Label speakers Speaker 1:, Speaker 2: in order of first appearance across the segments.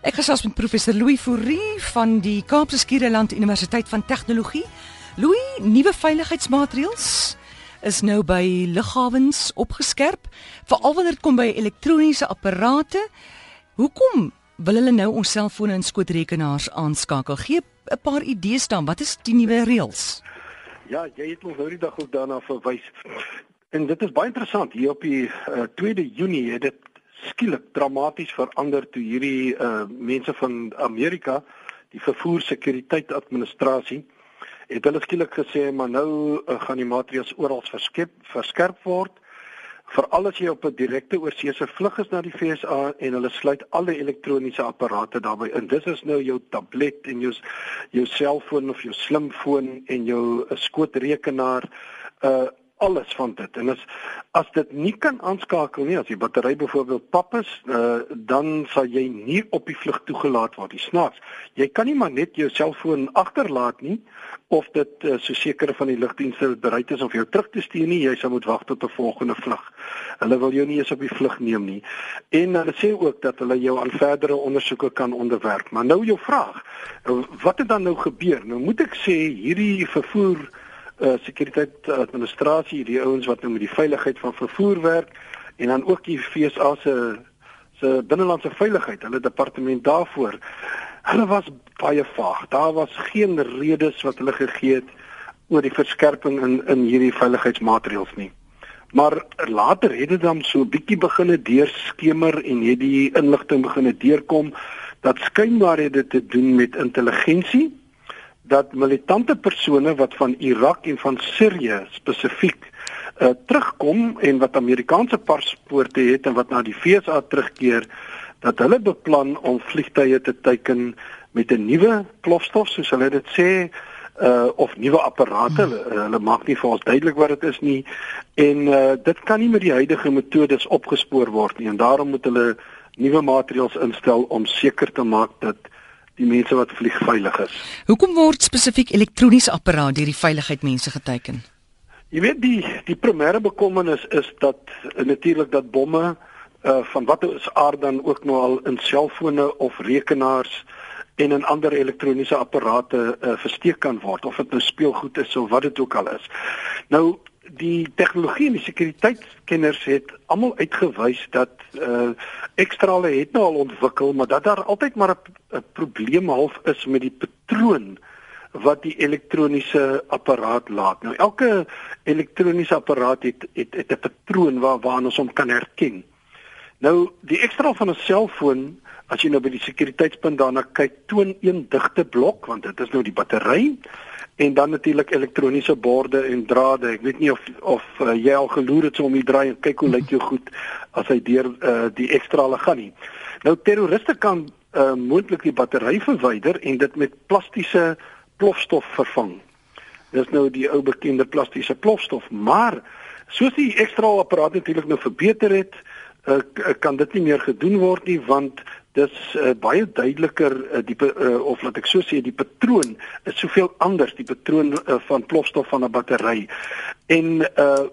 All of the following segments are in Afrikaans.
Speaker 1: Ek gesels met professor Louis Fourie van die Kaapse Skiereiland Universiteit van Tegnologie. Louis, nuwe veiligheidsmaatreëls is nou by lughawens opgeskerp, veral wanneer dit kom by elektroniese apparate. Hoekom wil hulle nou ons selfone en skootrekenaars aanskakel? Gee 'n paar idees dan, wat is die nuwe reëls?
Speaker 2: Ja, jy het ons nou die dag ook daarna verwys. En dit is baie interessant hier op die uh, 2de Junie het dit skielik dramaties verander toe hierdie uh mense van Amerika, die vervoer sekuriteit administrasie, het hulle skielik gesê maar nou uh, gaan die maatreëls oral verskep verskerp word veral as jy op 'n direkte oorsese vlug is na die FSA en hulle sluit alle elektroniese apparate daarbey in. Dis is nou jou tablet en jou jou selfoon of jou slimfoon en jou uh, skootrekenaar uh alles van dit. En as as dit nie kan aanskakel nie, as die battery byvoorbeeld pap is, uh, dan sal jy nie op die vlug toegelaat word. Die snaaks, jy kan nie maar net jou selfoon agterlaat nie of dit uh, so sekere van die lugdienste bereid is om jou terug te stuur nie, jy sal moet wag tot 'n volgende vlug. Hulle wil jou nie eens op die vlug neem nie. En hulle sê ook dat hulle jou aan verdere ondersoeke kan onderwerp. Maar nou jou vraag, wat het dan nou gebeur? Nou moet ek sê hierdie vervoer uh, sekuriteit administrasie, die ouens wat nou met die veiligheid van vervoer werk en dan ook die FSA se se binnelandse veiligheid, hulle departement daarvoor. Hulle was baie vaag. Daar was geen redes wat hulle gegee het oor die verskerping in in hierdie veiligheidsmaatreëls nie. Maar later het dit dan so bietjie begine deurskemer en het die inligting begine deurkom dat skynbaar het dit te doen met intelligensie dat militante persone wat van Irak en van Sirië spesifiek uh, terugkom en wat Amerikaanse paspoorte het en wat na die VSA terugkeer dat hulle beplan om vliegtye te teiken met 'n nuwe plofstof soos hulle dit sê uh of nuwe apparate. Hmm. hulle, hulle maak nie vir ons duidelik wat dit is nie. En uh dit kan nie met die huidige metodes opgespoor word nie. En daarom moet hulle nuwe maatreëls instel om seker te maak dat die mense wat vlieg veilig is.
Speaker 1: Hoekom word spesifiek elektroniese apparaat deur die veiligheid mense geteken?
Speaker 2: Jy weet die die primêre bekommernis is dat uh, natuurlik dat bomme uh van watter is aard dan ook nou al in selfone of rekenaars en in ander elektroniese apparate uh, versteek kan word of dit nou speelgoed is of wat dit ook al is. Nou die tegnologie en die sekuriteitskenners het almal uitgewys dat uh ekstrale het nou al ontwikkel, maar dat daar altyd maar 'n probleem half is met die patroon wat die elektroniese apparaat laat. Nou elke elektroniese apparaat het het, 'n patroon waar waarna ons hom kan herken. Nou die ekstraal van 'n selfoon, as jy nou by die sekuriteitspunt daarna kyk, toon een digte blok want dit is nou die battery en dan natuurlik elektroniese borde en drade. Ek weet nie of of uh, jy al geloer het so om die draai en kyk hoe lyk jou goed as hy deur uh, die ekstrale gaan nie. Nou terroriste kan uh, moontlik die battery verwyder en dit met plastiese plofstof vervang. Dis nou die ou bekende plastiese plofstof, maar soos die ekstrale apparaat natuurlik nou verbeter het, uh, kan dit nie meer gedoen word nie want dis uh, baie duideliker uh, die uh, of laat ek so sê die patroon is soveel anders die patroon uh, van plofstof van 'n battery. En uh,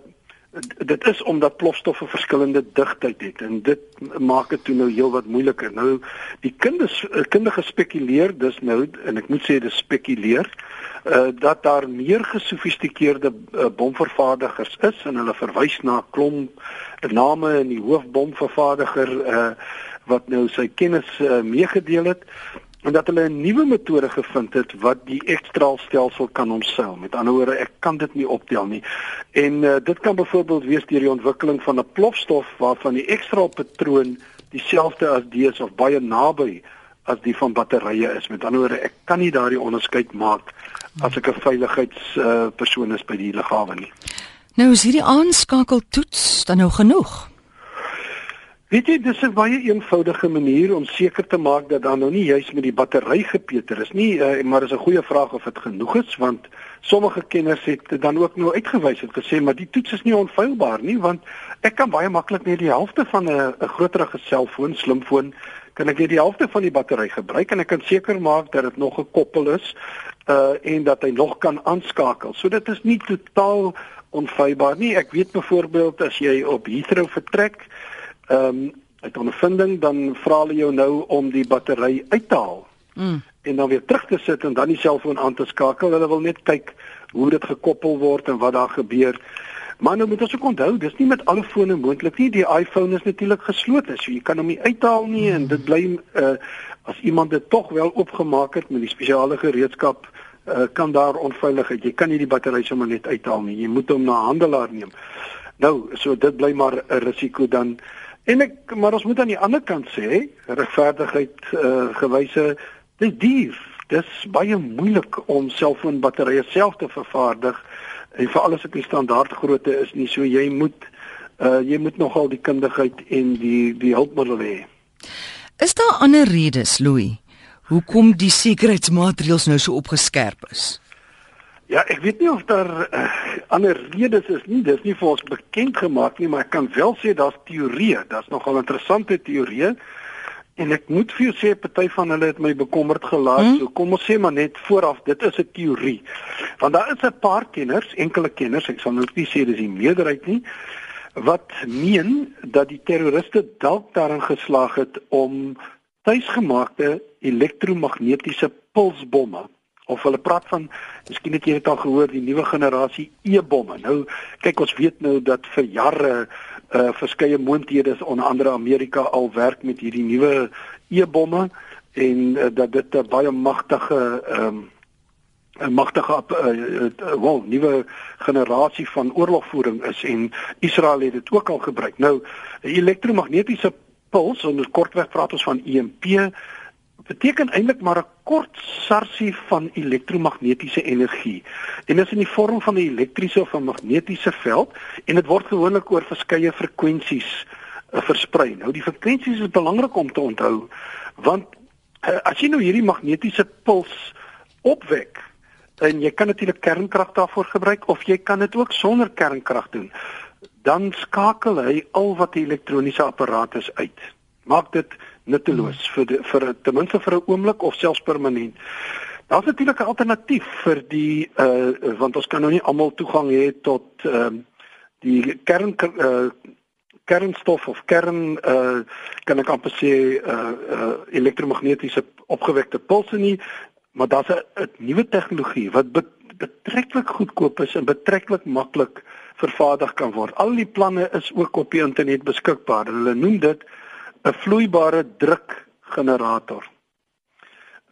Speaker 2: dit is omdat plofstowwe verskillende digtheid het en dit maak dit toe nou heelwat moeiliker. Nou die kinders kinders spekuleer dis nou en ek moet sê dis spekuleer uh, dat daar meer gesofistikeerde uh, bomvervaardigers is en hulle verwys na klomp name in die hoofbomvervaardiger uh, wat nou sy kennis uh, meegedeel het en dat hulle 'n nuwe metode gevind het wat die ekstraalstelsel kan omseil. Met ander woorde, ek kan dit nie optel nie. En uh, dit kan byvoorbeeld wees deur die ontwikkeling van 'n plofstof waarvan die ekstraalpatroon dieselfde as die is of baie naby as die van batterye is. Met ander woorde, ek kan nie daardie onderskeid maak as ek 'n veiligheidspersoon uh, is by die lughawe nie.
Speaker 1: Nou is hierdie aanskakeltoets dan nou genoeg?
Speaker 2: Weet jy, dis 'n baie eenvoudige manier om seker te maak dat dan nou nie juis met die battery gepeter is nie, uh, maar dis 'n goeie vraag of dit genoeg is want sommige kenners het dan ook nou uitgewys het gesê maar die toets is nie onfeilbaar nie want ek kan baie maklik net die helfte van 'n 'n groterige selfoon, slimfoon, kan ek net die helfte van die battery gebruik en ek kan seker maak dat dit nog gekoppel is uh en dat hy nog kan aanskakel. So dit is nie totaal onfeilbaar nie. Ek weet byvoorbeeld as jy op Heathrow vertrek, ehm um, uit ondervinding dan vra hulle jou nou om die battery uit te haal. Mm. En dan weer terug te sit en dan die selfoon aan te skakel. Hulle wil net kyk hoe dit gekoppel word en wat daar gebeur. Maar nou moet ons ook onthou, dis nie met alle fone moontlik nie. Die iPhone is natuurlik geslote, so jy kan hom nie uithaal nie en dit bly uh as iemand dit tog wel oopgemaak het met die spesiale gereedskap uh kan daar onveiligheid. Jy kan nie die battery sommer net uithaal nie. Jy moet hom na 'n handelaar neem. Nou, so dit bly maar 'n risiko dan. En ek maar ons moet aan die ander kant sê, regverdigheid uh gewyse, dis duur. Dis baie moeilik om selfoonbatterye self te vervaardig en veral as dit nie standaard grootte is nie so jy moet uh jy moet nogal die kundigheid en die die hulpmiddel hê.
Speaker 1: Is daar ander redes, Louis? Hoekom die sekuriteitsmaatreëls nou so opgeskerp is?
Speaker 2: Ja, ek weet nie of daar uh, ander redes is nie. Dis nie vir ons bekend gemaak nie, maar ek kan wel sê daar's teorieë. Daar's nogal interessante teorieë. En ek moet vir jou sê party van hulle het my bekommerd gelaat. Hmm? So kom ons sê maar net vooraf, dit is 'n teorie. Want daar is 'n paar kenners, enkele kenners, ek sal nou nie sê dis die meerderheid nie, wat meen dat die terroriste dalk daarin geslaag het om tuisgemaakte elektromagnetiese pulsbomme of hulle praat van miskien het jy dit al gehoor die nuwe generasie e-bomme. Nou kyk ons weet nou dat vir jare uh verskeie moondhede is onder andere Amerika al werk met hierdie nuwe e-bomme en uh, dat dit 'n baie magtige ehm um, 'n magtige uh, wel nuwe generasie van oorlogvoering is en Israel het dit ook al gebruik. Nou elektromagnetiese puls, ons kortweg praat ons van EMP beteken eintlik maar 'n kort sarsie van elektromagnetiese energie. En dit is in die vorm van 'n elektriese of 'n magnetiese veld en dit word gewoonlik oor verskeie frekwensies uh, versprei. Nou die frekwensies is belangrik om te onthou want uh, as jy nou hierdie magnetiese puls opwek en jy kan natuurlik kernkrag daarvoor gebruik of jy kan dit ook sonder kernkrag doen dan skakel hy al wat die elektroniese apparate uit. Maak dit nutteloos vir die, vir ten minste vir 'n oomblik of selfs permanent. Daar's natuurlik 'n alternatief vir die uh want ons kan nou nie almal toegang hê tot ehm uh, die kern uh kernstof of kern uh kan ek amper sê uh, uh elektromagnetiese opgewekte pulse nie, maar daar's 'n nuwe tegnologie wat betreklik goedkoop is en betreklik maklik vervaardig kan word. Al die planne is ook op die internet beskikbaar. Hulle noem dit 'n vloeibare drukgenerator.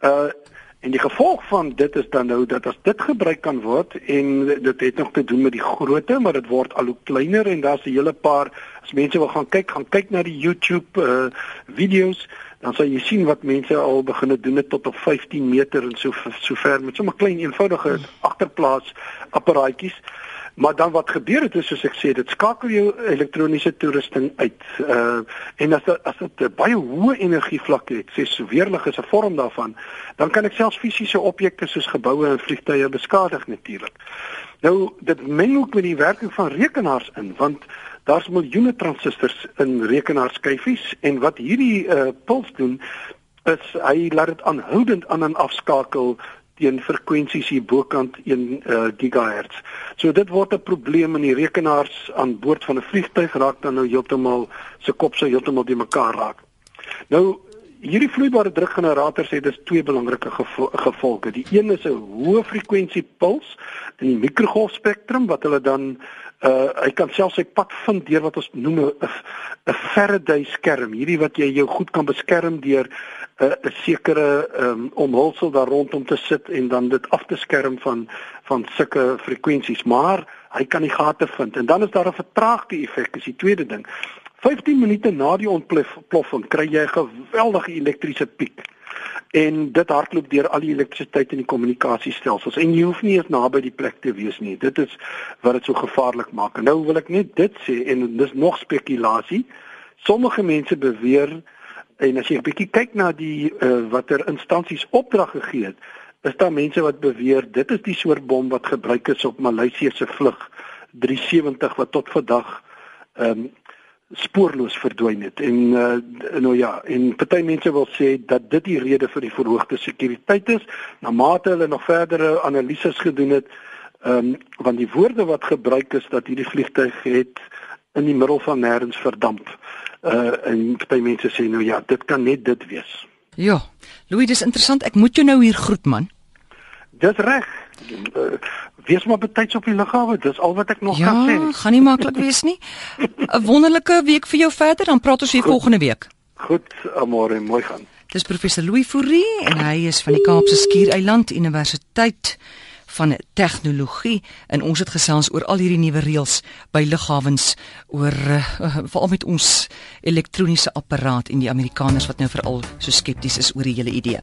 Speaker 2: Uh en die gevolg van dit is dan nou dat as dit gebruik kan word en dit het nog te doen met die grootte, maar dit word al hoe kleiner en daar's 'n hele paar as mense wil gaan kyk, gaan kyk na die YouTube uh video's, dan sal jy sien wat mense al begin doen het tot op 15 meter en so so ver met sommer klein eenvoudige agterplaas apparaatjies. Maar dan wat gebeur het is soos ek sê, dit skakel jou elektroniese toerusting uit. Uh en as dit as dit baie hoë energie vlakke het, sê so weerlig is 'n vorm daarvan, dan kan ek selfs fisiese objekte soos geboue en vliegtuie beskadig natuurlik. Nou dit meng ook met die werking van rekenaars in, want daar's miljoene transistors in rekenaarskyfies en wat hierdie uh puls doen is hy laat dit aanhoudend aan en afskakel teen frekwensies hier bokant 1 uh, gigahertz. So dit word 'n probleem in die rekenaars aan boord van 'n vliegtuig raak dan nou heeltemal se kop sou heeltemal die mekaar raak. Nou hierdie vloeibare drukgenerators het dus twee belangrike gevo gevolge. Die een is 'n hoë frekwensie puls in die mikrogolfspektrum wat hulle dan uh hy kan self sy pad vind deur wat ons noem 'n 'n Faraday skerm. Hierdie wat jy jou goed kan beskerm deur 'n sekere um, omhulsel daar rondom te sit en dan dit af te skerm van van sulke frekwensies, maar hy kan die gate vind en dan is daar 'n vertraagde effek, is die tweede ding. 15 minute na die ontploffing kry jy 'n geweldige elektriese piek. En dit hardloop deur al die elektrisiteit in die kommunikasiestelsels en jy hoef nie eens naby die plek te wees nie. Dit is wat dit so gevaarlik maak. En nou wil ek net dit sê en dis nog spekulasie. Sommige mense beweer En as jy 'n bietjie kyk na die uh, watter instansies opdrag gegee het, is daar mense wat beweer dit is die soort bom wat gebruik is op Maleisië se vlug 370 wat tot vandag ehm um, spoorloos verdwyn het. En uh, nou ja, en party mense wil sê dat dit die rede vir die verhoogde sekuriteit is. Na mate hulle nog verdere analises gedoen het, um, want die woorde wat gebruik is dat hierdie vliegtuig het in die middel van nêrens verdamp. Uh en party mense sê nou ja, dit kan net dit wees.
Speaker 1: Ja. Louis, dis interessant. Ek moet jou nou hier groet man.
Speaker 2: Dis reg. Uh, wees maar betyds op die lughawe. Dis al wat ek nog
Speaker 1: ja,
Speaker 2: kan sê.
Speaker 1: Ja, gaan nie maklik wees nie. 'n Wonderlike week vir jou verder. Dan praat ons weer volgende week.
Speaker 2: Goed, Amore, mooi gaan.
Speaker 1: Dis professor Louis Fourie en hy is van die Kaapse Skiereiland Universiteit van tegnologie en ons het gesels oor al hierdie nuwe reëls by lughawens oor uh, veral met ons elektroniese apparaat en die Amerikaners wat nou veral so skepties is oor die hele idee.